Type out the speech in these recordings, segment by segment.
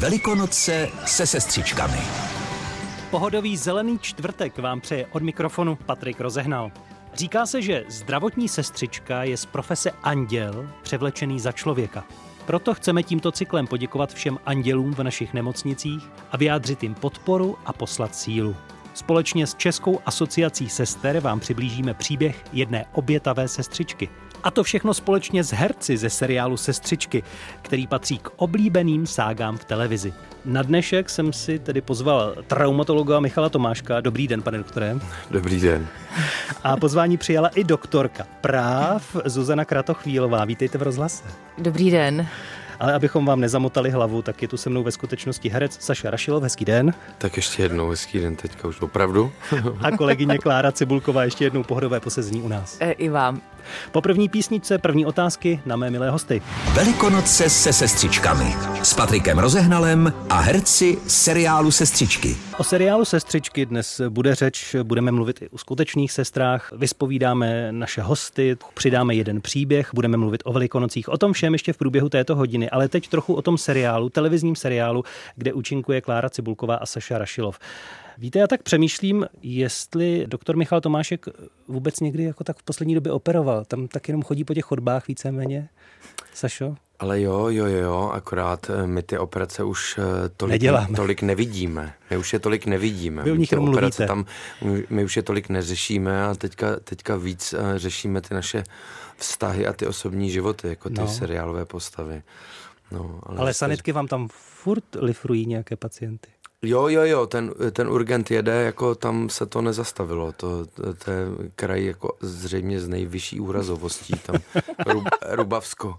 Velikonoce se sestřičkami. Pohodový zelený čtvrtek vám přeje od mikrofonu Patrik Rozehnal. Říká se, že zdravotní sestřička je z profese anděl převlečený za člověka. Proto chceme tímto cyklem poděkovat všem andělům v našich nemocnicích a vyjádřit jim podporu a poslat sílu. Společně s Českou asociací sester vám přiblížíme příběh jedné obětavé sestřičky. A to všechno společně s herci ze seriálu Sestřičky, který patří k oblíbeným ságám v televizi. Na dnešek jsem si tedy pozval traumatologa Michala Tomáška. Dobrý den, pane doktore. Dobrý den. A pozvání přijala i doktorka práv Zuzana Kratochvílová. Vítejte v rozhlase. Dobrý den. Ale abychom vám nezamotali hlavu, tak je tu se mnou ve skutečnosti herec Saša Rašilov. Hezký den. Tak ještě jednou hezký den teďka už opravdu. A kolegyně Klára Cibulková ještě jednou pohodové posezení u nás. E, I vám. Po první písničce první otázky na mé milé hosty. Velikonoce se sestřičkami. S Patrikem Rozehnalem a herci seriálu Sestřičky. O seriálu Sestřičky dnes bude řeč, budeme mluvit i o skutečných sestrách, vyspovídáme naše hosty, přidáme jeden příběh, budeme mluvit o velikonocích, o tom všem ještě v průběhu této hodiny, ale teď trochu o tom seriálu, televizním seriálu, kde účinkuje Klára Cibulková a Saša Rašilov. Víte, já tak přemýšlím, jestli doktor Michal Tomášek vůbec někdy jako tak v poslední době operoval. Tam tak jenom chodí po těch chodbách víceméně. Sašo? Ale jo, jo, jo, akorát eh, my ty operace už eh, tolik, Neděláme. tolik nevidíme. My už je tolik nevidíme. Vy nich ty operace tam, my už je tolik neřešíme a teďka, teďka víc eh, řešíme ty naše vztahy a ty osobní životy, jako ty no. seriálové postavy. No, ale ale sanitky vám tam furt lifrují nějaké pacienty? Jo, jo, jo, ten, ten urgent jede, jako tam se to nezastavilo. To, to, to je kraj jako zřejmě z nejvyšší úrazovostí, tam Rub, Rubavsko.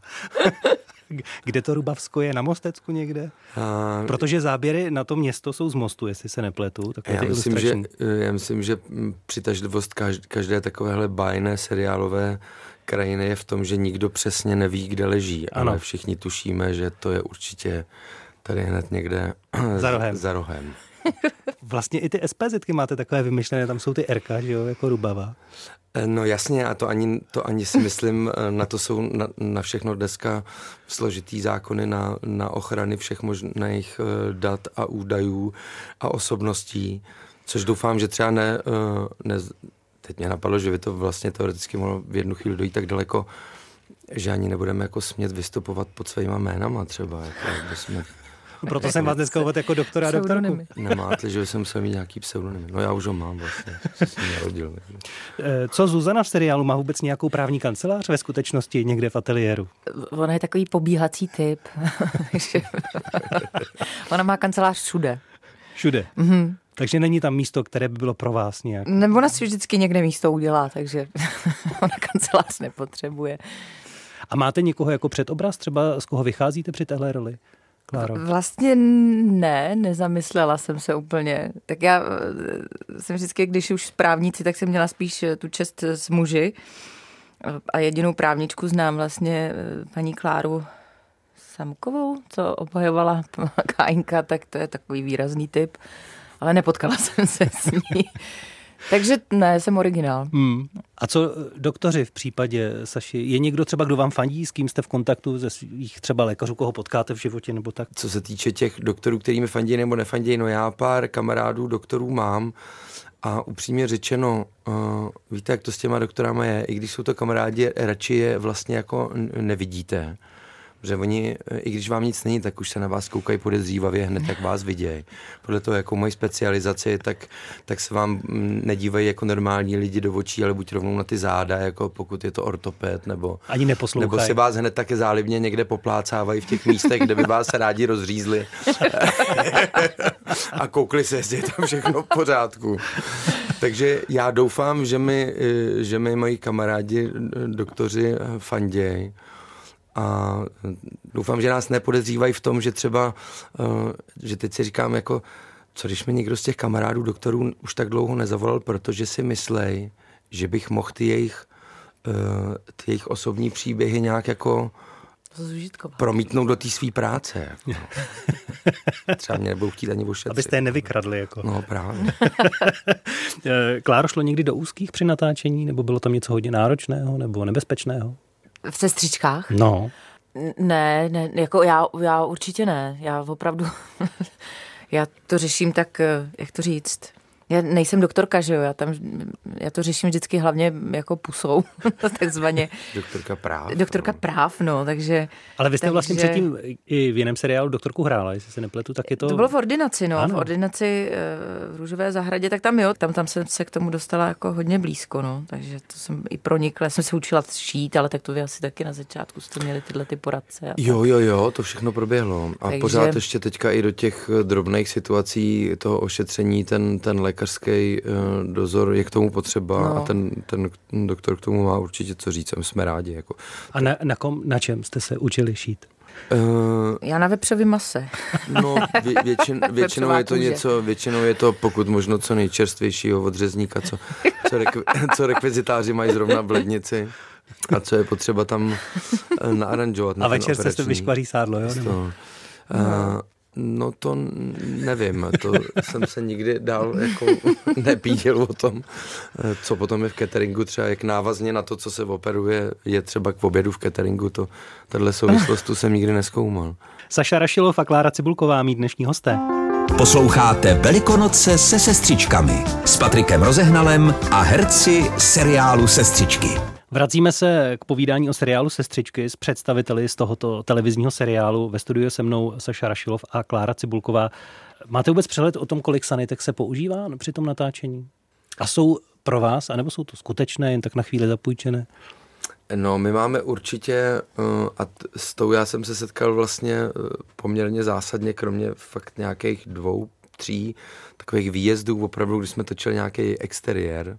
Kde to Rubavsko je? Na Mostecku někde? A... Protože záběry na to město jsou z mostu, jestli se nepletu. Já myslím, že, já myslím, že přitažlivost každé takovéhle bájné seriálové krajiny je v tom, že nikdo přesně neví, kde leží, ano. ale všichni tušíme, že to je určitě tady hned někde za rohem. Za rohem. Vlastně i ty SPZky máte takové vymyšlené, tam jsou ty RK, že jo, jako Rubava. Eh, no jasně, a to ani, to ani si myslím, eh, na to jsou na, na všechno dneska složitý zákony na, na ochrany všech možných eh, dat a údajů a osobností, což doufám, že třeba ne, ne teď mě napadlo, že by to vlastně teoreticky mohlo v jednu chvíli dojít tak daleko, že ani nebudeme jako smět vystupovat pod svýma jménama třeba, jako, aby jsme proto jsem vás dneska uvedl jako doktora a doktorku. Nemáte, že jsem musel mít nějaký pseudonym. No já už ho mám vlastně, jsem narodil. Eh, co Zuzana v seriálu? Má vůbec nějakou právní kancelář ve skutečnosti někde v ateliéru? Ona je takový pobíhací typ. Ona má kancelář všude. Všude? Mm-hmm. Takže není tam místo, které by bylo pro vás nějak? Nebo ona si vždycky někde místo udělá, takže ona kancelář nepotřebuje. A máte někoho jako předobraz třeba, z koho vycházíte při téhle roli? Kláro? Vlastně ne, nezamyslela jsem se úplně. Tak já eh, jsem vždycky, když už právníci, tak jsem měla spíš eh, tu čest s muži. A jedinou právničku znám vlastně eh, paní Kláru Samkovou, co obhajovala Kájinka, tak to je takový výrazný typ. Ale nepotkala jsem se s ní. Takže ne, jsem originál. Hmm. A co doktoři v případě Saši? Je někdo třeba, kdo vám fandí, s kým jste v kontaktu ze svých třeba lékařů, koho potkáte v životě nebo tak? Co se týče těch doktorů, kterými fandí nebo nefandí, no já pár kamarádů doktorů mám a upřímně řečeno, uh, víte, jak to s těma doktorama je, i když jsou to kamarádi, radši je vlastně jako nevidíte že oni, i když vám nic není, tak už se na vás koukají podezřívavě hned, jak vás vidějí. Podle toho, jako moje specializace, tak, tak se vám mm, nedívají jako normální lidi do očí, ale buď rovnou na ty záda, jako pokud je to ortoped, nebo, Ani nebo si vás hned také zálibně někde poplácávají v těch místech, kde by vás rádi rozřízli. a koukli se, jestli je tam všechno v pořádku. Takže já doufám, že mi, že mi moji kamarádi, doktoři fandějí a doufám, že nás nepodezřívají v tom, že třeba, eh, že teď si říkám jako, co když mi někdo z těch kamarádů doktorů už tak dlouho nezavolal, protože si myslej, že bych mohl ty jejich, eh, ty jejich osobní příběhy nějak jako promítnout do té své práce. Jako. Třeba mě nebudou chtít ani ošetřit. Abyste je nevykradli. Jako. No právě. Eh, Kláro, šlo někdy do úzkých při natáčení, nebo bylo tam něco hodně náročného nebo nebezpečného? V sestřičkách? No. Ne, ne, jako já, já určitě ne. Já opravdu, já to řeším tak, eh, jak to říct, já nejsem doktorka, že jo, já, tam, já to řeším vždycky hlavně jako pusou, takzvaně. Doktorka práv. Doktorka no. práv, no, takže... Ale vy jste takže... vlastně předtím i v jiném seriálu doktorku hrála, jestli se nepletu, tak je to... To bylo v ordinaci, no, Ano. v ordinaci eh, v Růžové zahradě, tak tam jo, tam, tam jsem se k tomu dostala jako hodně blízko, no, takže to jsem i pronikla, já jsem se učila šít, ale tak to vy asi taky na začátku jste měli tyhle ty poradce. Jo, jo, jo, to všechno proběhlo. A Takže- pořád ještě teďka i do těch drobných situací toho ošetření ten, ten lékařský uh, dozor je k tomu potřeba No. a ten, ten doktor k tomu má určitě co říct a my jsme rádi. Jako. A na, na, kom, na čem jste se učili šít? Uh, Já na vepřový mase. no, vě, většin, většinou je to něco, většinou je to pokud možno co nejčerstvějšího od řezníka, co, co, rekvi, co rekvizitáři mají zrovna v lednici a co je potřeba tam eh, naaranžovat. na A večer si operační vyškvaří sádlo, jo? Nebo? To, uh, no to nevím, to jsem se nikdy dál jako nepíděl o tom, eh, co potom je v cateringu, třeba jak návazně na to, co se operuje, je třeba k obědu v cateringu, to, tahle souvislost tu jsem nikdy neskoumal. Saša Rašilov a Klára Cibulková, mít dnešní hosté. Posloucháte Velikonoce se sestřičkami s Patrikem Rozehnalem a herci seriálu Sestřičky. Vracíme se k povídání o seriálu Sestřičky s představiteli z tohoto televizního seriálu. Ve studiu se mnou Saša Rašilov a Klára Cibulková. Máte vůbec přehled o tom, kolik sanitek se používá při tom natáčení? A jsou pro vás, anebo jsou to skutečné, jen tak na chvíli zapůjčené? No, my máme určitě, eh, a s tou já jsem se setkal vlastně eh, poměrně zásadně, kromě fakt nějakých dvou, tří takových výjezdů, opravdu, když jsme točili nějaký exteriér,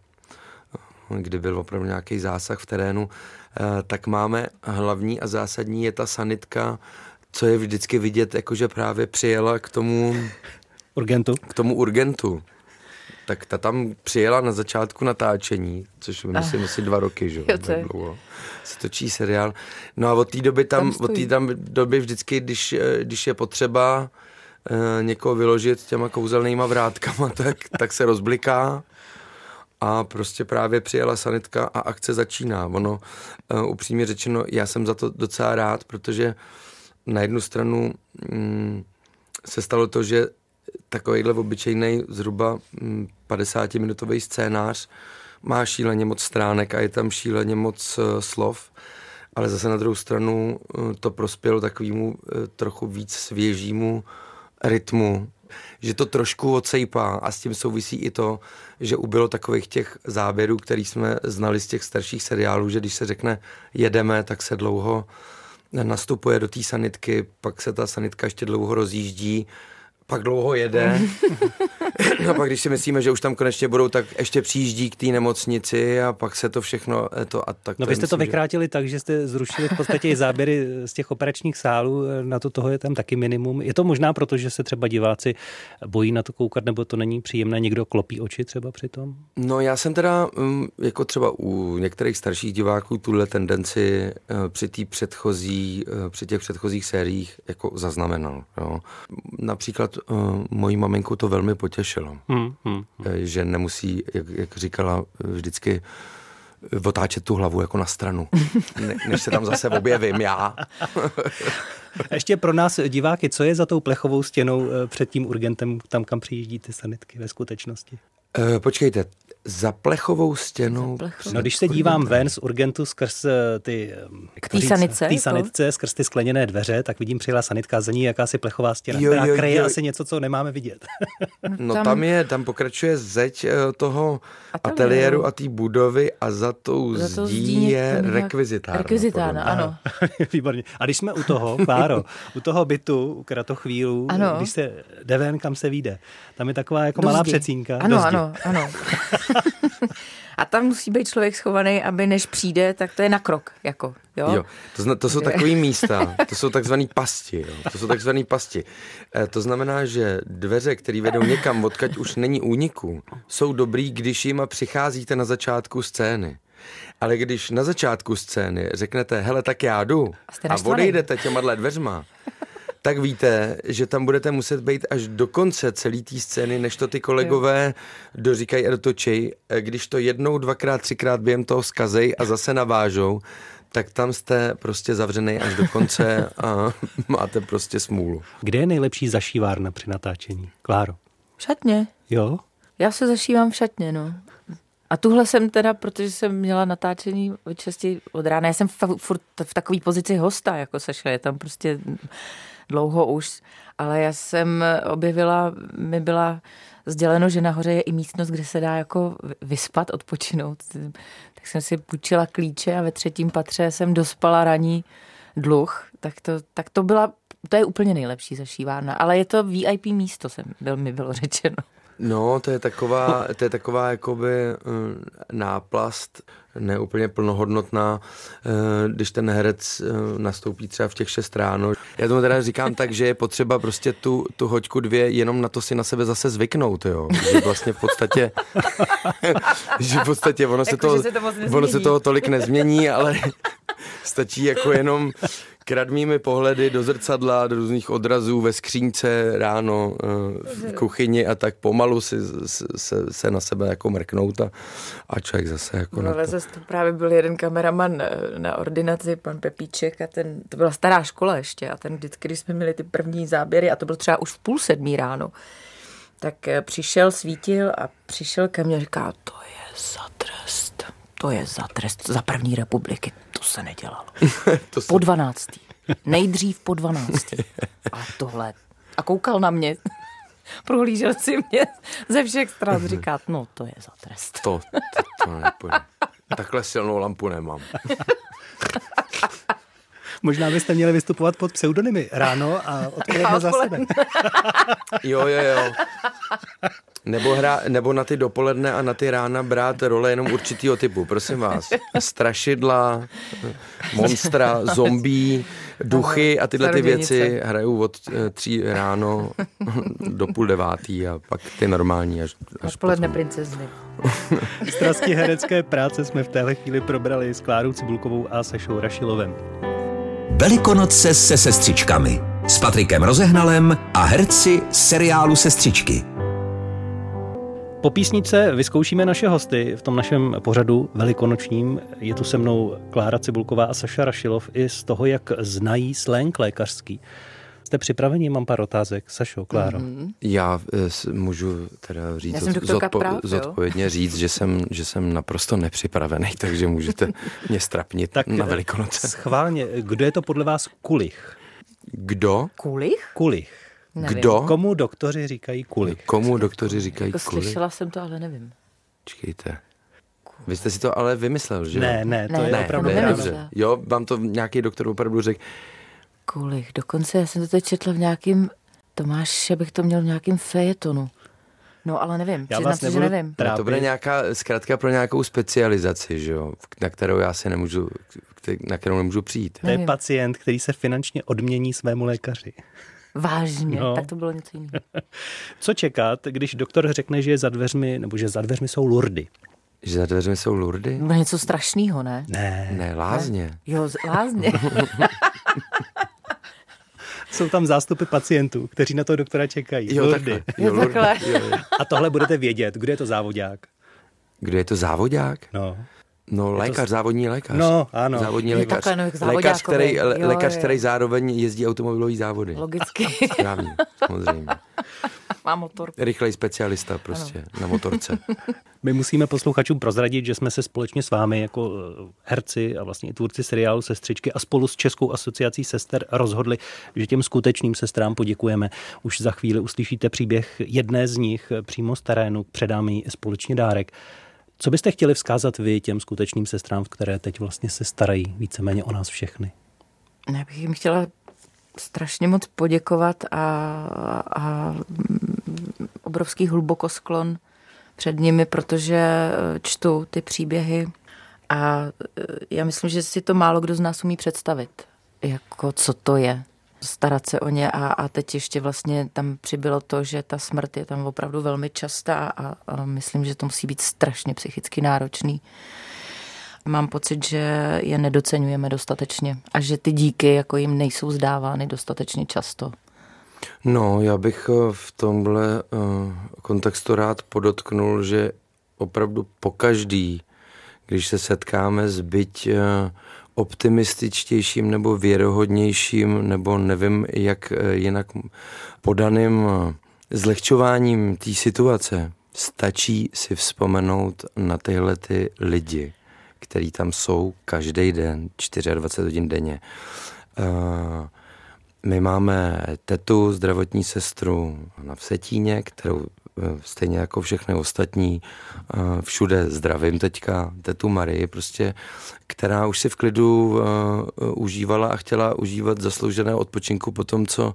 kdy byl opravdu nějaký zásah v terénu, eh, tak máme hlavní a zásadní je ta sanitka, co je vždycky vidět, jakože právě přijela k tomu, Urgentu? k tomu urgentu. Tak ta tam přijela na začátku natáčení, což myslím asi dva roky, že Jo, dlouho. Se točí seriál. No a od té doby tam, Tam od té tam doby vždycky, když, eh, když je potřeba eh, někoho vyložit těma kouzelnýma vrátkama, tak, tak se rozbliká a prostě právě přijela sanitka a akce začíná. Ono, uh, upřímně řečeno, já jsem za to docela rád, protože na jednu stranu mm, se stalo to, že takovýhle obyčejný zhruba mm, 50-minutový scénář má šíleně moc stránek a je tam šíleně moc uh, slov, ale zase na druhou stranu uh, to prospělo takovému uh, trochu víc svěžímu rytmu, že to trošku odsejpá. A s tím souvisí i to, že ubylo takových těch záběrů, který jsme znali z těch starších seriálů, že když se řekne jedeme, tak se dlouho nastupuje do té sanitky, pak se ta sanitka ještě dlouho rozjíždí, pak dlouho jede. a pak, když si myslíme, že už tam konečně budou, tak ještě přijíždí k té nemocnici a pak se to všechno eh, to a tak. No vy jste to myslím, že- vykrátili tak, že jste zrušili v podstatě i záběry z těch operačních sálů, na to toho je tam taky minimum. Je to možná proto, že se třeba diváci bojí na to koukat, nebo to není příjemné, někdo klopí oči třeba při tom? No já jsem teda, mm, jako třeba u některých starších diváků, tuhle tendenci eh, při předchozí, eh, při těch předchozích sériích jako zaznamenal. Jo. Například eh, moji maminku to velmi potěšilo, Hmm, hmm. eh, že nemusí, jak, jak říkala, eh, vždycky otáčet tu hlavu jako na stranu, ne, než se tam zase objevím já. A Ještě pro nás diváky, co je za tou plechovou stěnou před tím urgentem, tam, kam přijíždí ty sanitky ve skutečnosti? Eh, Počkejte, za plechovou stěnou... plechovou. No, když se dívám ven z urgentu skrz eh, ty... eh, to říct, sanice, Té jako? sanitce, skrz ty skleněné dveře, tak vidím přijela sanitka, za ní jakási plechová stěna, Jo, která jo, kryje jo. asi něco, co nemáme vidět. No Tam- tam, je, tam pokračuje zeď eh, toho Ateliéru. ateliéru a té budovy a za tou Za tou zdí, zdí je rekvizitárna. Rekvizitárna, ano. Výborně. A když jsme u toho, Kláro, u toho bytu, u kratochvílu, Ano. když se jde ven, kam se vyjde, tam je taková jako Do malá zdi. přecínka. Ano, ano, ano. A tam musí být člověk schovaný, aby než přijde, tak to je na krok, jako, jo? Jo, to, zna, to jsou takové místa, to jsou takzvané pasti, jo. to jsou takzvané pasti. E, to znamená, že dveře, které vedou někam, odkaď už není úniku, jsou dobrý, když jima přicházíte na začátku scény. Ale když na začátku scény řeknete, hele, tak já jdu a naštvaný. odejdete těma dveřma, tak víte, že tam budete muset být až do konce celé té scény, než to ty kolegové doříkají a dotočej. E, Když to jednou, dvakrát, třikrát během toho skazej a zase navážou, tak tam jste prostě zavřený až do konce a máte prostě smůlu. Kde je nejlepší zašívárna při natáčení? Kláro. V šatně. Jo? Já se zašívám v šatně, no. A tuhle jsem teda, protože jsem měla natáčení častěji od rána, já jsem furt v takové pozici hosta, jako Saša, je tam prostě dlouho už, ale já jsem objevila, mi byla sděleno, že nahoře je i místnost, kde se dá jako vyspat, odpočinout. Tak jsem si půjčila klíče a ve třetím patře jsem dospala raní dluh, tak to, tak to byla, to je úplně nejlepší zašívárna, ale je to VIP místo, jsem, byl, mi bylo řečeno. No, to je taková, to je taková jakoby eh, náplast, neúplně plnohodnotná, eh, když ten herec eh, nastoupí třeba v těch šest ráno. Já tomu teda říkám tak, že je potřeba prostě tu, tu hoďku dvě jenom na to si na sebe zase zvyknout, jo. Že vlastně v podstatě, že v podstatě ono, se, jako, toho, se, to ono se toho tolik nezmění, ale stačí jako jenom kradmými pohledy do zrcadla, do různých odrazů ve skřínce ráno eh, v kuchyni a tak pomalu si se, se na sebe jako mrknout a, a člověk zase jako no, ale zase to právě byl jeden kameraman na, na ordinaci, pan Pepíček a ten, to byla stará škola ještě a ten vždycky, když jsme měli ty první záběry a to bylo třeba už v půl sedmí ráno, tak eh, přišel, svítil a přišel ke mně a říká, to je za trest to je za trest za první republiky. To se nedělalo. to se... Po dvanáctý. Nejdřív po dvanáctý. A tohle. A koukal na mě. Prohlížel si mě ze všech stran. Říká, no to je za trest. To, to, to nepůjde. Takhle silnou lampu nemám. Možná byste měli vystupovat pod pseudonymy ráno a odpoledne za sebe. jo, jo, jo. Nebo, hra, nebo na ty dopoledne a na ty rána brát role jenom určitýho typu, prosím vás. Strašidla, monstra, zombí, duchy a tyhle ty věci hrajou od eh, tří ráno do půl devátý a pak ty normální až, až Odpoledne princezny. Strasti herecké práce jsme v téhle chvíli probrali s Klárou Cibulkovou a Sašou Rašilovem. Velikonoce se sestřičkami s Patrikem Rozehnalem a herci seriálu Sestřičky. Po písnice vyzkoušíme naše hosty v tom našem pořadu velikonočním. Je tu se mnou Klára Cibulková a Saša Rašilov i z toho, jak znají slang lékařský. Jste připraveni? Mám pár otázek. Sašo, Kláro. Mm-hmm. Já e, můžu teda říct zodpo, práv, zodpovědně říct, že jsem, že jsem naprosto nepřipravený, takže můžete mě strapnit tak na Velikonoce. Schválně, kdo je to podle vás kulich? Kdo? Kulich? Kulich. Nevím. Kdo? Komu doktoři říkají kulich? Komu doktoři říkají jako kulich? Slyšela jsem to, ale nevím. Čekejte. Vy jste si to ale vymyslel, že Ne, ne, to ne, je ne, opravdu ne, dobře. Jo, vám to nějaký doktor opravdu řekl. Kulich, dokonce já jsem to teď četla v nějakým, Tomáš, bych to měl v nějakým fejetonu. No, ale nevím, já vás si, že nevím. Trápit. To bude nějaká zkrátka pro nějakou specializaci, že jo, na kterou já si nemůžu, na kterou nemůžu přijít. To je pacient, který se finančně odmění svému lékaři. Vážně, no. tak to bylo něco jiného. Co čekat, když doktor řekne, že je za dveřmi, nebo že za dveřmi jsou lurdy? Že za dveřmi jsou lurdy? No něco strašného, ne? Ne. Ne, lázně. Ne? Jo, lázně. jsou tam zástupy pacientů, kteří na toho doktora čekají. Jo, lurdy. Takhle. Jo, lurdy. Jo, jo. A tohle budete vědět. Kdo je to závodák? Kdo je to závodák? No. No, lékař, to... závodní lékař. No, ano. Závodní lékař. Takhle, no, lékař, který, jo, lékař, jo. který zároveň jezdí automobilový závody. Logicky. Správně, samozřejmě. Má motor. Rychlej specialista prostě ano. na motorce. My musíme posluchačům prozradit, že jsme se společně s vámi jako eh, herci a vlastně i tvůrci seriálu Sestřičky a spolu s Českou asociací sester rozhodli, že těm skutečným sestrám poděkujeme. Už za chvíli uslyšíte příběh jedné z nich přímo z terénu, předáme jí společně dárek. Co byste chtěli vzkázat vy těm skutečným sestrám, které teď vlastně se starají víceméně o nás všechny? Já bych jim chtěla strašně moc poděkovat a, a obrovský hlubokosklon před nimi, protože čtu ty příběhy a já myslím, že si to málo kdo z nás umí představit, jako co to je starat se o ně a, a teď ještě vlastně tam přibylo to, že ta smrt je tam opravdu velmi častá a, a myslím, že to musí být strašně psychicky náročný. Mám pocit, že je nedocenujeme dostatečně a že ty díky jako jim nejsou zdávány dostatečně často. No, já bych eh, v tomhle eh, kontextu rád podotknul, že opravdu pokaždý, když se setkáme s byť eh, optimističtějším nebo věrohodnějším, nebo nevím, jak eh, jinak podaným eh, zlehčováním té situace. Stačí si vzpomenout na tyhle ty lidi, který tam jsou každý den, 24 hodin denně. Uh, my máme tetu, zdravotní sestru na Vsetíně, kterou Eh, stejně jako všechny ostatní, eh, všude zdravím teďka, tetu Marii, prostě, která už si v klidu uh, užívala a chtěla užívat zasloužené odpočinku po tom, co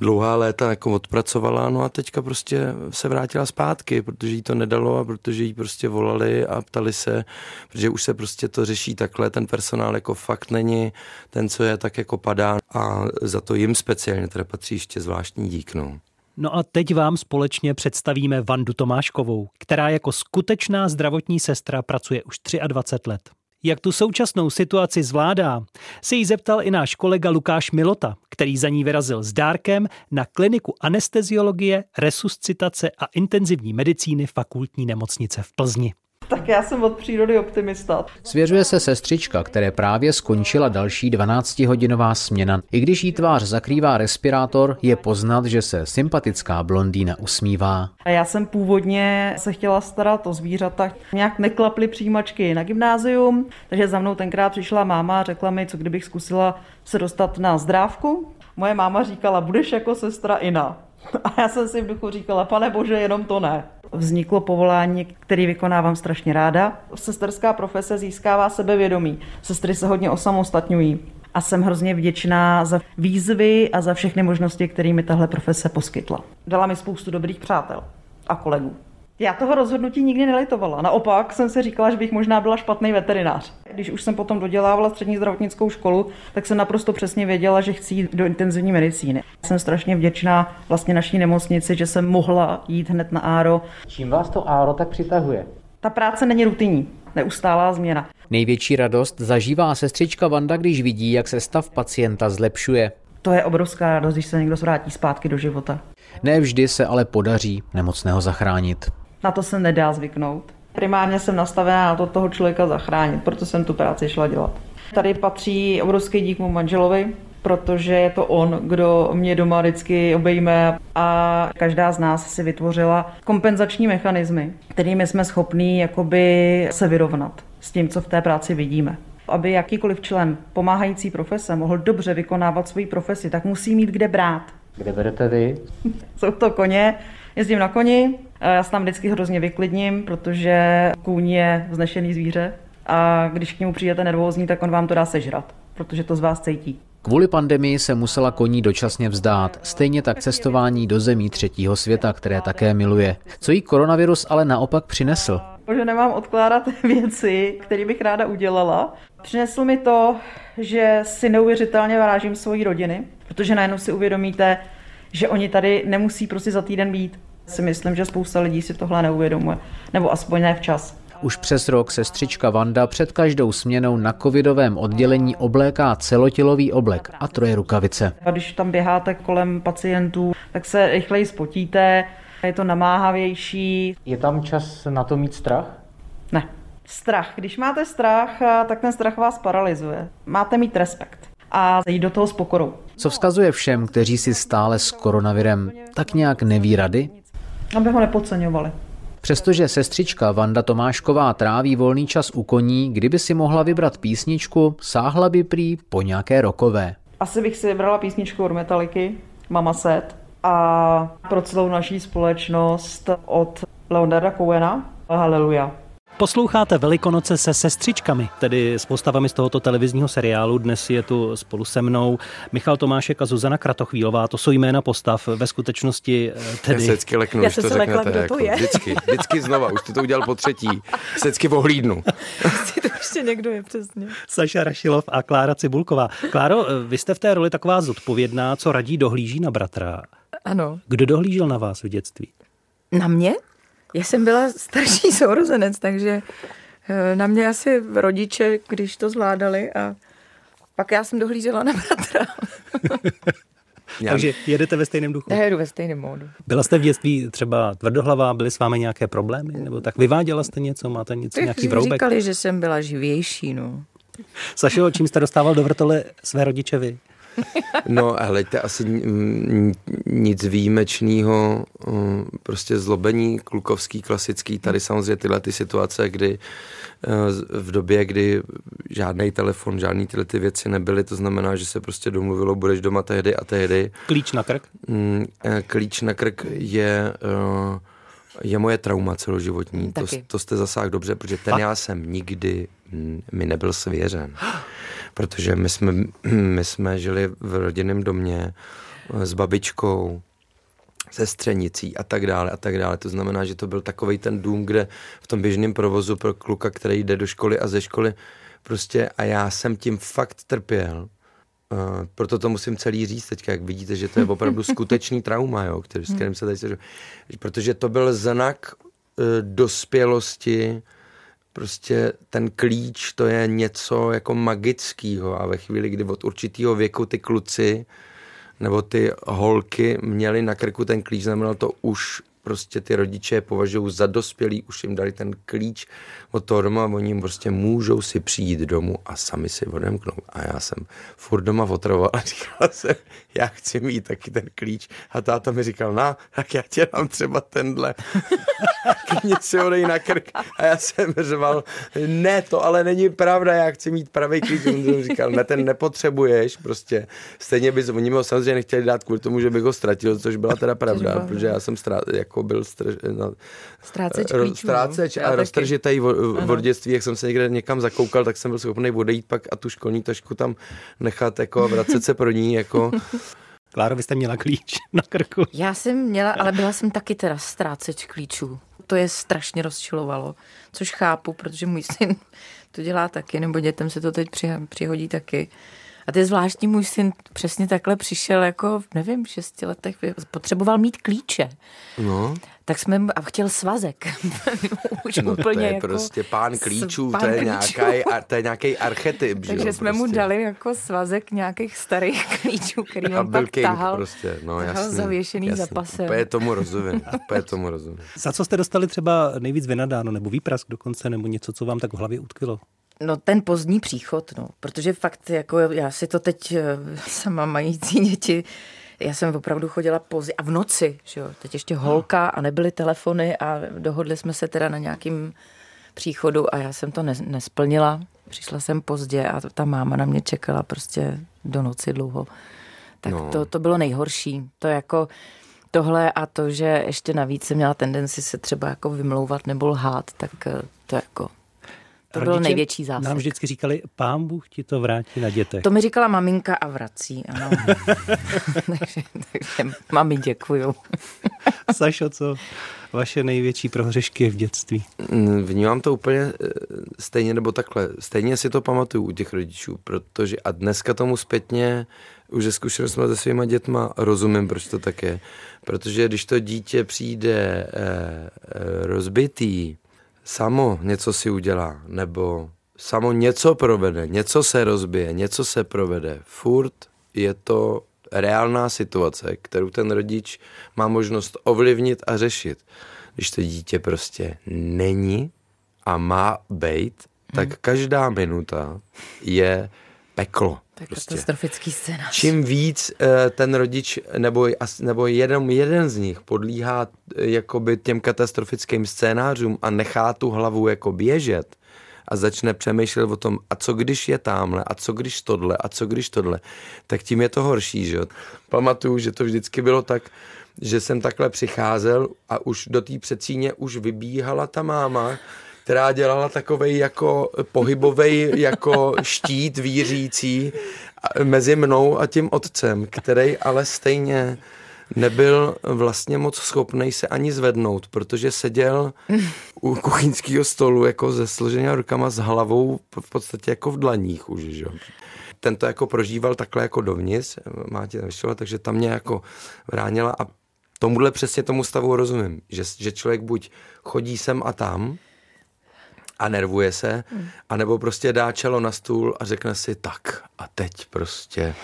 dlouhá léta jako odpracovala, no a teďka prostě se vrátila zpátky, protože jí to nedalo a protože jí prostě volali a ptali se, protože už se prostě to řeší takhle, ten personál jako fakt není ten, co je, tak jako padá a za to jim speciálně teda patří ještě zvláštní dík, no. No a teď vám společně představíme Vandu Tomáškovou, která jako skutečná zdravotní sestra pracuje už 23 let. Jak tu současnou situaci zvládá, se jí zeptal i náš kolega Lukáš Milota, který za ní vyrazil s dárkem na kliniku anesteziologie, resuscitace a intenzivní medicíny fakultní nemocnice v Plzni. Tak já jsem od přírody optimista. Svěřuje se sestřička, které právě skončila další 12-hodinová směna. I když jí tvář zakrývá respirátor, je poznat, že se sympatická blondýna usmívá. Já jsem původně se chtěla starat o zvířata. Nějak neklaply přijímačky na gymnázium, takže za mnou tenkrát přišla máma a řekla mi, co kdybych zkusila se dostat na zdrávku. Moje máma říkala, budeš jako sestra Ina. A já jsem si v duchu říkala, pane bože, jenom to ne vzniklo povolání, který vykonávám strašně ráda. Sesterská profese získává sebevědomí. Sestry se hodně osamostatňují. A jsem hrozně vděčná za výzvy a za všechny možnosti, které mi tahle profese poskytla. Dala mi spoustu dobrých přátel a kolegů. Já toho rozhodnutí nikdy nelitovala. Naopak jsem se říkala, že bych možná byla špatný veterinář. Když už jsem potom dodělávala střední zdravotnickou školu, tak jsem naprosto přesně věděla, že chci jít do intenzivní medicíny. Jsem strašně vděčná vlastně naší nemocnici, že jsem mohla jít hned na ARO. Čím vás to ARO tak přitahuje? Ta práce není rutinní, neustálá změna. Největší radost zažívá sestřička Vanda, když vidí, jak se stav pacienta zlepšuje. To je obrovská radost, když se někdo vrátí zpátky do života. Ne vždy se ale podaří nemocného zachránit. Na to se nedá zvyknout. Primárně jsem nastavená na to toho člověka zachránit, proto jsem tu práci šla dělat. Tady patří obrovský dík mu manželovi, protože je to on, kdo mě doma vždycky obejme a každá z nás si vytvořila kompenzační mechanismy, kterými jsme schopní jakoby se vyrovnat s tím, co v té práci vidíme. Aby jakýkoliv člen pomáhající profese mohl dobře vykonávat svoji profesi, tak musí mít kde brát. Kde berete vy? Jsou to koně, jezdím na koni, já se tam vždycky hrozně vyklidním, protože kůň je vznešený zvíře a když k němu přijete nervózní, tak on vám to dá sežrat, protože to z vás cítí. Kvůli pandemii se musela koní dočasně vzdát, stejně tak cestování do zemí třetího světa, které také miluje. Co jí koronavirus ale naopak přinesl? Že nemám odkládat věci, které bych ráda udělala. Přinesl mi to, že si neuvěřitelně vážím svoji rodiny, protože najednou si uvědomíte, že oni tady nemusí prostě za týden být. Si myslím, že spousta lidí si tohle neuvědomuje, nebo aspoň ne včas. Už přes rok sestřička Vanda před každou směnou na covidovém oddělení obléká celotělový oblek a troje rukavice. A když tam běháte kolem pacientů, tak se rychleji spotíte, je to namáhavější. Je tam čas na to mít strach? Ne. Strach. Když máte strach, tak ten strach vás paralyzuje. Máte mít respekt a jít do toho s pokorou. Co vzkazuje všem, kteří si stále s koronavirem tak nějak neví rady? Aby ho nepodceňovali. Přestože sestřička Vanda Tomášková tráví volný čas u koní, kdyby si mohla vybrat písničku, sáhla by prý po nějaké rokové. Asi bych si vybrala písničku od Metaliky, Mama Set, a pro celou naší společnost od Leonarda Cohena, Haleluja. Posloucháte Velikonoce se sestřičkami, tedy s postavami z tohoto televizního seriálu. Dnes je tu spolu se mnou Michal Tomášek a Zuzana Kratochvílová. To jsou jména postav. Ve skutečnosti eh, tedy... Já se vždycky leknu, Já jsem to se lekla, kdo jako, to je. Vždycky, vždycky znova, už to, to udělal po třetí. Se vždycky ohlídnu. Si to ještě někdo je přesně. Saša Rašilov a Klára Cibulková. Kláro, eh, vy jste v té roli taková zodpovědná, co radí dohlíží na bratra. Ano. Kdo dohlížel na vás v dětství? Na mě? Já jsem byla starší sourozenec, takže eh, na mě asi rodiče, když to zvládali a pak já jsem dohlížela na bratra. Takže jedete ve stejném duchu? Já jedu ve stejném módu. Byla jste v dětství třeba tvrdohlavá, byly s vámi nějaké problémy? Nebo tak vyváděla jste něco, máte něco, nějaký vroubek? říkali, že jsem byla živější, no. Sašo, čím jste dostával do vrtole své rodiče vy? No, ale to asi nic výjimečného, prostě zlobení klukovský, klasický, tady samozřejmě tyhle ty situace, kdy eh, v době, kdy žádný telefon, žádný tyhle ty věci nebyly, to znamená, že se prostě domluvilo, budeš doma tehdy a tehdy. Klíč na krk? Mm, eh, klíč na krk je eh, je moje trauma celoživotní. To, to jste zasáhl dobře, protože ten Fakt? já jsem nikdy mi nebyl svěřen. protože my jsme, my jsme žili v rodinném domě eh, s babičkou, se střenicí a tak dále a tak dále. To znamená, že to byl takový ten dům, kde v tom běžném provozu pro kluka, který jde do školy a ze školy prostě a já jsem tím fakt trpěl. Uh, proto to musím celý říct teď, jak vidíte, že to je opravdu skutečný trauma, jo, který, s kterým se tady se, protože to byl znak uh, dospělosti, prostě ten klíč, to je něco jako magického a ve chvíli, kdy od určitého věku ty kluci nebo ty holky měli na krku ten klíč, znamenalo to už prostě ty rodiče považují za dospělý, už jim dali ten klíč od toho doma, oni prostě můžou si přijít domů a sami si odemknou. A já jsem furt doma otravoval a říkal jsem, já chci mít taky ten klíč. A táta mi říkal, na, tak já tě dám třeba tenhle. Klidně si odej na krk. A já jsem řval, ne, to ale není pravda, já chci mít pravý klíč. On jsem říkal, ne, ten nepotřebuješ, prostě. Stejně bys, oni mi ho samozřejmě nechtěli dát kvůli tomu, že bych ho ztratil, což byla teda pravda, protože já jsem strá, jako byl str, no, ztráceč klíčů. Stráceč a roztržitej v dětství, jak jsem se někde někam zakoukal, tak jsem byl schopný odejít pak a tu školní tašku tam nechat jako a vracet se pro ní jako Kláro, vy jste měla klíč na krku. Já jsem měla, ale byla jsem taky teda ztráceč klíčů. To je strašně rozčilovalo, což chápu, protože můj syn to dělá taky, nebo dětem se to teď přihodí taky. A to je zvláštní, můj syn přesně takhle přišel jako, nevím, v šesti letech, potřeboval mít klíče. No. Tak jsme, a chtěl svazek. Už no, úplně to je jako prostě pán klíčů, pán to, je klíčů. Nějaký, to je nějaký archetyp. Takže jo, jsme prostě. mu dali jako svazek nějakých starých klíčů, který on pak king tahal, prostě, no, jasný, zavěšený jasný. za pasem. Úplně tomu rozumím, úplně tomu rozumím. Za co jste dostali třeba nejvíc vynadáno, nebo výprask dokonce, nebo něco, co vám tak v hlavě utkvělo? No ten pozdní příchod, no, protože fakt jako já si to teď eh, sama mající děti, já jsem opravdu chodila pozdě a v noci, že jo, teď ještě holka a nebyly telefony a dohodli jsme se teda na nějakým příchodu a já jsem to nesplnila. Přišla jsem pozdě a ta máma na mě čekala prostě do noci dlouho. Tak no. to, to bylo nejhorší. To jako tohle a to, že ještě navíc jsem měla tendenci se třeba jako vymlouvat nebo lhát, tak eh, to jako to byl největší zásah. Nám vždycky říkali, pán Bůh ti to vrátí na dětech. To mi říkala maminka a vrací, ano. takže, takže mami děkuju. Sašo, co vaše největší prohřešky v dětství? Mm, vnímám to úplně eh, stejně nebo takhle. Stejně si to pamatuju u těch rodičů, protože a dneska tomu zpětně už ze zkušenost se svýma dětma rozumím, proč to tak je. Protože když to dítě přijde eh, eh, rozbitý, samo něco si udělá, nebo samo něco provede, něco se rozbije, něco se provede, furt je to reálná situace, kterou ten rodič má možnost ovlivnit a řešit. Když to dítě prostě není a má být, tak hmm. každá minuta je peklo. Tak prostě. katastrofický scénář. Čím víc uh, ten rodič nebo, nebo jeden, jeden z nich podlíhá uh, jakoby těm katastrofickým scénářům a nechá tu hlavu jako běžet a začne přemýšlet o tom, a co když je tamhle, a co když tohle, a co když tohle, tak tím je to horší, že Pamatuju, že to vždycky bylo tak, že jsem takhle přicházel a už do té předsíně už vybíhala ta máma, která dělala takovej jako pohybový jako štít vířící mezi mnou a tím otcem, který ale stejně nebyl vlastně moc schopný se ani zvednout, protože seděl u kuchyňského stolu jako ze složenými rukama s hlavou v podstatě jako v dlaních už, že? Ten to jako prožíval takhle jako dovnitř, má tě takže tam mě jako vránila a tomuhle přesně tomu stavu rozumím, že, že člověk buď chodí sem a tam, a nervuje se, hmm. anebo prostě dá čelo na stůl a řekne si tak a teď prostě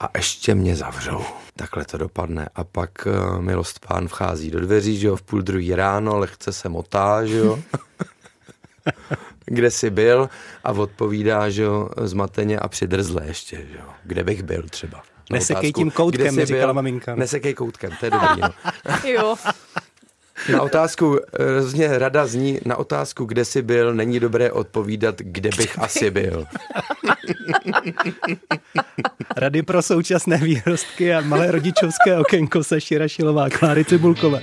a ještě mě zavřou. Takhle to dopadne. A pak uh, milost pán vchází do dveří, že jo, v půl druhý ráno, lehce se motá, že jo. kde jsi byl a odpovídá, že jo, zmateně a přidrzle ještě, že jo, kde bych byl třeba. Nesekej tím koutkem, mi říkala maminka. Nesekej koutkem, to je dobrý. No. jo. Na otázku, rozně rada zní, na otázku, kde jsi byl, není dobré odpovídat, kde bych asi byl. Rady pro současné výrostky a malé rodičovské okénko se Širašilová Kláry Cibulkové.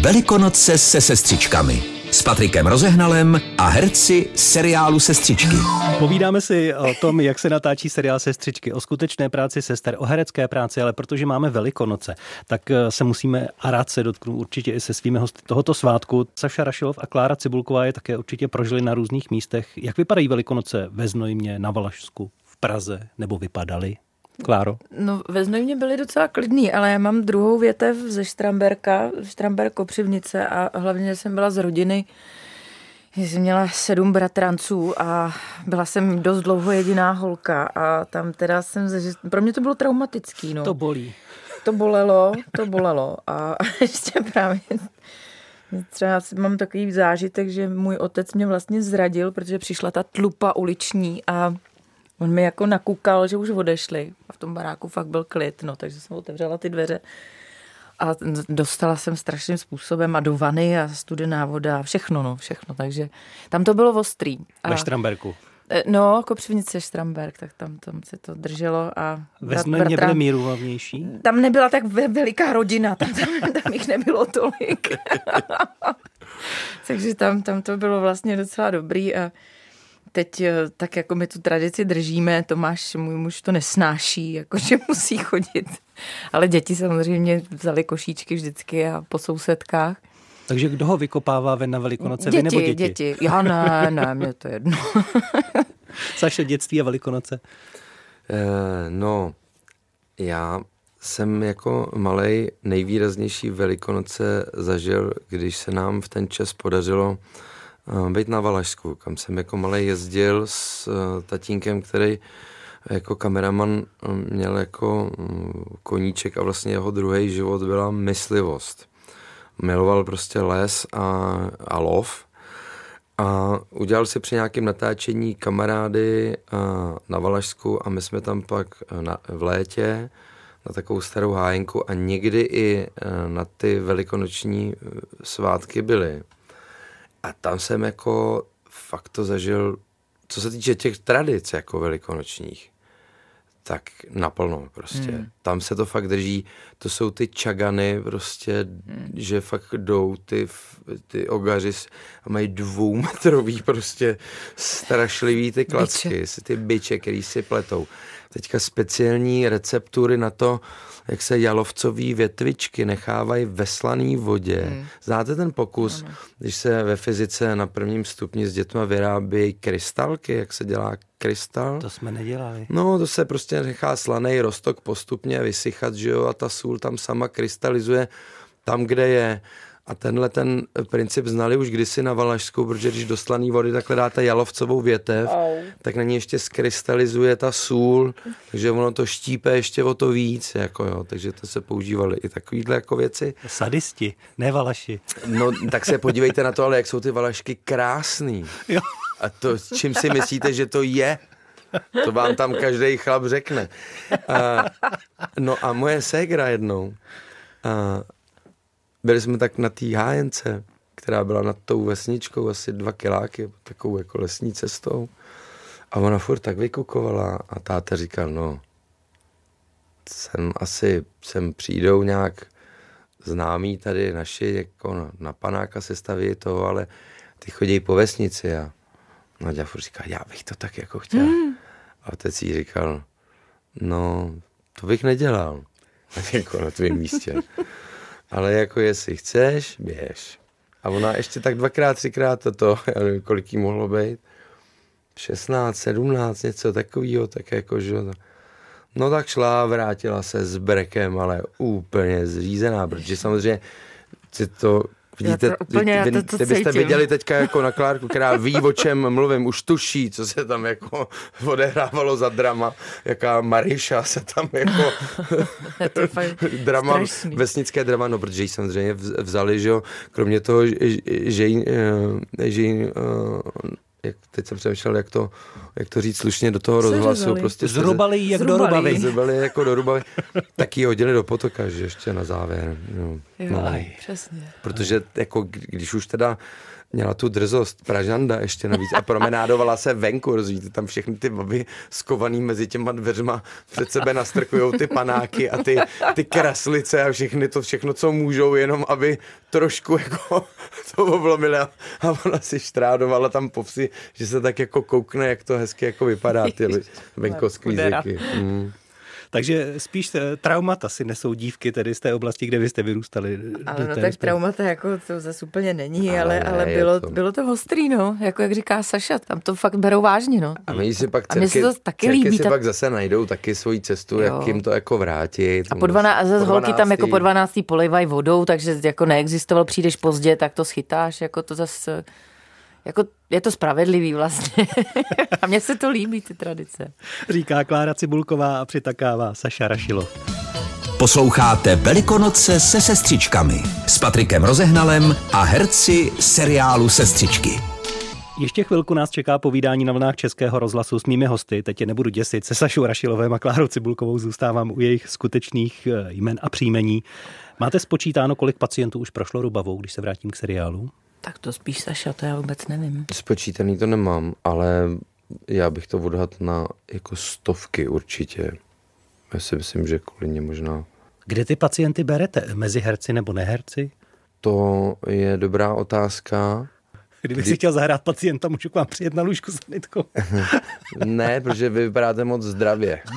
Velikonoce se sestřičkami s Patrikem Rozehnalem a herci seriálu Sestřičky. Povídáme si o tom, jak se natáčí seriál Sestřičky, o skutečné práci sester, o herecké práci, ale protože máme Velikonoce, tak eh, se musíme a rád se dotknu určitě i se svými hosty tohoto svátku. Saša Rašilov a Klára Cibulková je také určitě prožili na různých místech. Jak vypadají Velikonoce ve Znojmě, na Valašsku, v Praze, nebo vypadaly? Kláro? No, ve Znojmě byli docela klidný, ale já mám druhou větev ze Štramberka, Štramberk Kopřivnice a hlavně jsem byla z rodiny, jsem měla sedm bratranců a byla jsem dost dlouho jediná holka a tam teda jsem, pro mě to bylo traumatický, no. To bolí. To bolelo, to bolelo a ještě právě Třeba mám takový zážitek, že můj otec mě vlastně zradil, protože přišla ta tlupa uliční a On mi jako nakukal, že už odešli a v tom baráku fakt byl klid, no, takže jsem otevřela ty dveře a dostala jsem strašným způsobem a do vany a studená voda a všechno, no, všechno, takže tam to bylo ostrý. A, Ve Štramberku. E, no, Kopřivnice Štramberg, tak tam, tam se to drželo a... Ve Znojmě byly míruhavnější? Tam nebyla tak veliká rodina, tam, tam, tam jich nebylo tolik. Takže tam, tam to bylo vlastně docela dobrý a teď eh, tak jako my tu tradici držíme, Tomáš, můj muž to nesnáší, jako že musí chodit. Ale děti samozřejmě vzali košíčky vždycky a po sousedkách. Takže kdo ho vykopává ven na Velikonoce, děti, vy nebo děti? Děti, já ne, ne, mě to jedno. Saše, dětství a Velikonoce? Eh, no, já jsem jako malej nejvýraznější Velikonoce zažil, když se nám v ten čas podařilo být na Valašsku, kam jsem jako malý jezdil s eh, tatínkem, který jako kameraman eh, měl jako mm, koníček a vlastně jeho druhý život byla myslivost. Miloval prostě les a, a lov a udělal si při nějakém natáčení kamarády eh, na Valašsku a my jsme tam pak na, v létě na takovou starou hájenku a někdy i na ty velikonoční svátky byli. A tam jsem jako fakt to zažil, co se týče těch tradic jako velikonočních, tak naplno prostě. Hmm. Tam se to fakt drží, to jsou ty čagany prostě, hmm. že fakt jdou ty, ty ogaři a mají dvoumetrový prostě strašlivý ty klacky, byče. ty byče, který si pletou. Teďka speciální receptury na to, jak se jalovcové větvičky nechávají ve slané vodě. Hmm. Znáte ten pokus, ano. když se ve fyzice na prvním stupni s dětmi vyrábějí krystalky, jak se dělá krystal? To jsme nedělali. No, to se prostě nechá slaný rostok postupně vysychat, že jo, a ta sůl tam sama krystalizuje tam, kde je. A tenhle ten princip znali už kdysi na Valašsku, protože když do slaný vody takhle dáte jalovcovou větev, oh. tak na ní ještě skrystalizuje ta sůl, takže ono to štípe ještě o to víc, jako jo, takže to se používaly i takovýhle jako věci. Sadisti, ne Valaši. No, tak se podívejte na to, ale jak jsou ty Valašky krásný. Jo. A to, čím si myslíte, že to je? To vám tam každý chlap řekne. A, no a moje ségra jednou, a, byli jsme tak na té hájence, která byla nad tou vesničkou asi dva kiláky, takovou jako lesní cestou. A ona furt tak vykukovala a táta říkal, no, sem asi, sem přijdou nějak známí tady naši, jako na, na panáka se staví toho, ale ty chodí po vesnici a Nadia furt říká, já bych to tak jako chtěl. Mm. A otec jí říkal, no, to bych nedělal. jako na tvém místě ale jako jestli chceš, běž. A ona ještě tak dvakrát, třikrát toto, já nevím, kolik jí mohlo být, 16, 17, něco takového, tak jako, že No tak šla, vrátila se s brekem, ale úplně zřízená, protože samozřejmě to Vidíte, já to úplně, vy, já to, to byste viděli teďka jako na Klárku, která ví, o čem mluvím, už tuší, co se tam jako odehrávalo za drama, jaká Mariša se tam jako drama, strašný. vesnické drama, no protože ji samozřejmě vzali, že jo, kromě toho, že jí, eh, že uh, jak teď jsem přemýšlel, jak to, jak to říct slušně do toho rozhlasu. Prostě Zrubali jak do Zrubali. rubavy. Zrubali jako do rubavy. Tak ji hodili do potoka, že ještě na závěr. No. Jo, No. přesně. Protože jako, kdy- když už teda měla tu drzost Pražanda ještě navíc a promenádovala se venku, rozumíte, tam všechny ty baby skovaný mezi těma dveřma před sebe nastrkujou ty panáky a ty, ty kraslice a všechny to všechno, co můžou, jenom aby trošku jako to oblomili a, a ona si štrádovala tam po vsi, že se tak jako koukne, jak to hezky jako vypadá ty venkovský Chudera. zvyky. Mm. Takže spíš eh, traumata si nesou dívky tedy z té oblasti, kde vy jste vyrůstali. Ale do no tak traumata jako to zase úplně není, Ale ale, ne, ale bylo, to- bylo to ostrý, no, jako jak říká Saša, tam to fakt berou vážně, no. A my si pak A mně se to taky líbí, si ta- pak zase najdou taky svoji cestu, Jo. jak jim to jako vrátit. A po 12, a zase Po holky tam jako 12. po 12. polejvají vodou, takže jako neexistoval, přijdeš pozdě, tak to schytáš, jako to zase, jako je to spravedlivý vlastně. a mně se to líbí, ty tradice. Říká Klára Cibulková a přitakává Saša Rašilo. Posloucháte Velikonoce se sestřičkami s Patrikem Rozehnalem a herci seriálu Sestřičky. Ještě chvilku nás čeká povídání na vlnách Českého rozhlasu s mými hosty. Teď je nebudu děsit. Se Sašou Rašilovem a Klárou Cibulkovou zůstávám u jejich skutečných eh, jmen a příjmení. Máte spočítáno, kolik pacientů už prošlo rubavou, když se vrátím k seriálu? Tak to spíš Saša, to já vůbec nevím. Spočítaný to nemám, ale já bych to odhad na jako stovky určitě. Já si myslím, že klidně možná. Kde ty pacienty berete? Mezi herci nebo neherci? To je dobrá otázka. Kdybych Kdy- si chtěl zahrát pacienta, můžu k vám přijet na lůžku s nitkou. Ne, protože vy vypadáte moc zdravě.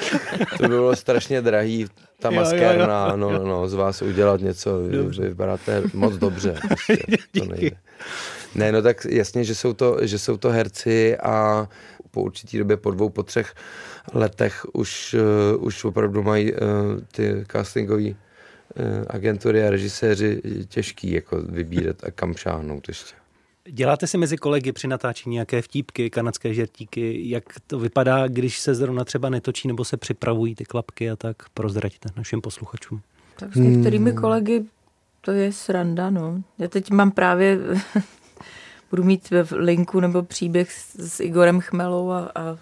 to by bylo strašně drahý, ta Jo, jo, jo. maskérna, no, no, no, z vás udělat něco, vy vypadáte moc dobře. Prostě, to nejde. Ne, no tak jasně, že jsou to, že jsou to herci a po určitý době, po dvou, po třech letech už, uh, už opravdu mají uh, ty castingové uh, agentury a režiséři těžký jako vybírat a kam šáhnout ještě. Děláte si mezi kolegy při natáčení nějaké vtípky, kanadské žertíky? Jak to vypadá, když se zrovna třeba netočí nebo se připravují ty klapky a tak? Prozraďte našim posluchačům. Tak s některými kolegy to je sranda, no. Já teď mám právě, budu mít v linku nebo příběh s, s Igorem Chmelou a, a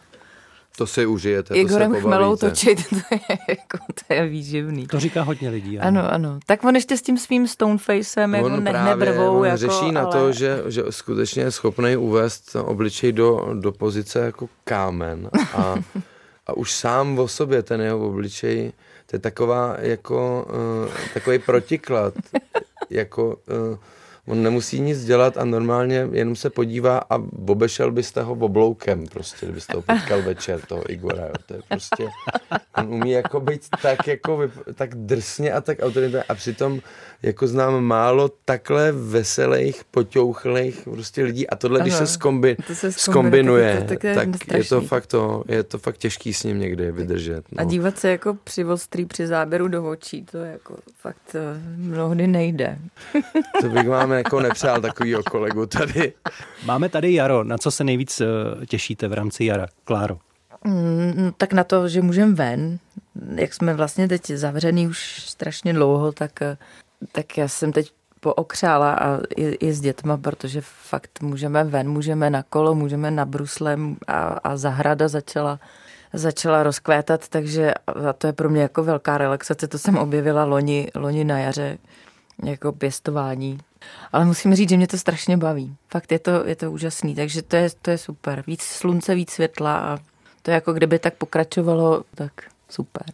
To si užijete, Igorem to se Chmelou točit, to je, jako, to je výživný. To říká hodně lidí. Ano, ano. Tak on ještě s tím svým stonefacem, jako on ne, nebrvou, on jako, řeší na ale... to, že, že skutečně je schopný uvést obličej do, do pozice jako kámen a, a už sám o sobě ten jeho obličej, to je taková jako uh, takový protiklad, jako uh, on nemusí nic dělat a normálně jenom se podívá a obešel byste ho obloukem prostě, kdybyste ho potkal večer, toho Igora, jo. to je prostě, on umí jako být tak jako, tak drsně a tak autoritárně a přitom jako znám málo takhle veselých, poťouchlých prostě lidí a tohle, když Ano, se, skombi, to se skombinuje, tak je to- tak, tak je je to fakt to, je to fakt těžký s ním někdy vydržet. A No. dívat se jako při ostrý, při záběru do očí, to jako fakt eh, mnohdy nejde. To bych vám jako nepřál takovýho kolegu tady. Máme tady jaro. Na co se nejvíc eh, těšíte v rámci jara? Kláro. Mm, no, tak na to, že můžeme ven, jak jsme vlastně teď zavřený už strašně dlouho, tak, eh, tak já jsem teď pookřála a i, i s dětma, protože fakt můžeme ven, můžeme na kolo, můžeme na brusle a, a zahrada začala začala rozkvétat, takže a to je pro mě jako velká relaxace, to jsem objevila loni, loni na jaře, jako pěstování. Ale musím říct, že mě to strašně baví. Fakt je to, je to úžasný, takže to je, to je super. Víc slunce, víc světla a to je jako kdyby tak pokračovalo, tak super.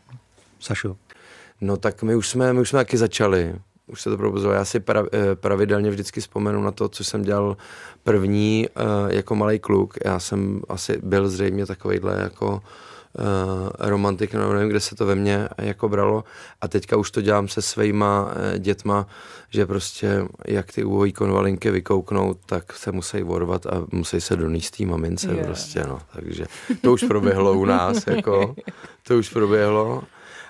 Sašo. No tak my už jsme, my už jsme taky začali. Už se to probuzilo. Já si pra, eh, pravidelně vždycky vzpomenu na to, co jsem dělal první eh, jako malý kluk. Já jsem asi byl zřejmě takovejhle jako romantik, no nevím, kde se to ve mně jako bralo. A teďka už to dělám se svýma uh, dětma, že prostě jak ty úhojí konvalinky vykouknou, tak se musí vorvat a musí se donést té mamince Jo. prostě, no. Takže to už proběhlo u nás, jako. To už proběhlo.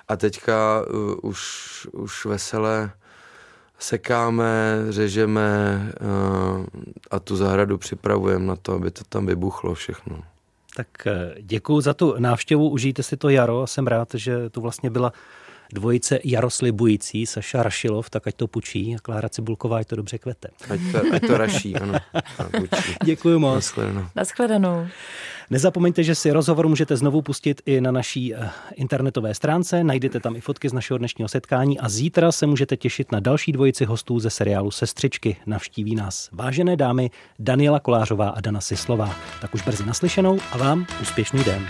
A teďka uh, už, už veselé sekáme, řežeme uh, a tu zahradu připravujeme na to, aby to tam vybuchlo všechno. Tak děkuji za tu návštěvu, užijte si to jaro a jsem rád, že tu vlastně byla dvojice Jarosly Bující, Saša Rašilov, tak ať to pučí a Klára Cibulková, ať to dobře kvete. Ať to, ať to raší, ano. Děkuji moc. Naschledanou. Naschledanou. Nezapomeňte, že si rozhovor můžete znovu pustit i na naší eh, internetové stránce, najdete tam i fotky z našeho dnešního setkání a zítra se můžete těšit na další dvojici hostů ze seriálu Sestřičky. Navštíví nás vážené dámy Daniela Kolářová a Dana Sislová. Tak už brzy naslyšenou a vám úspěšný den.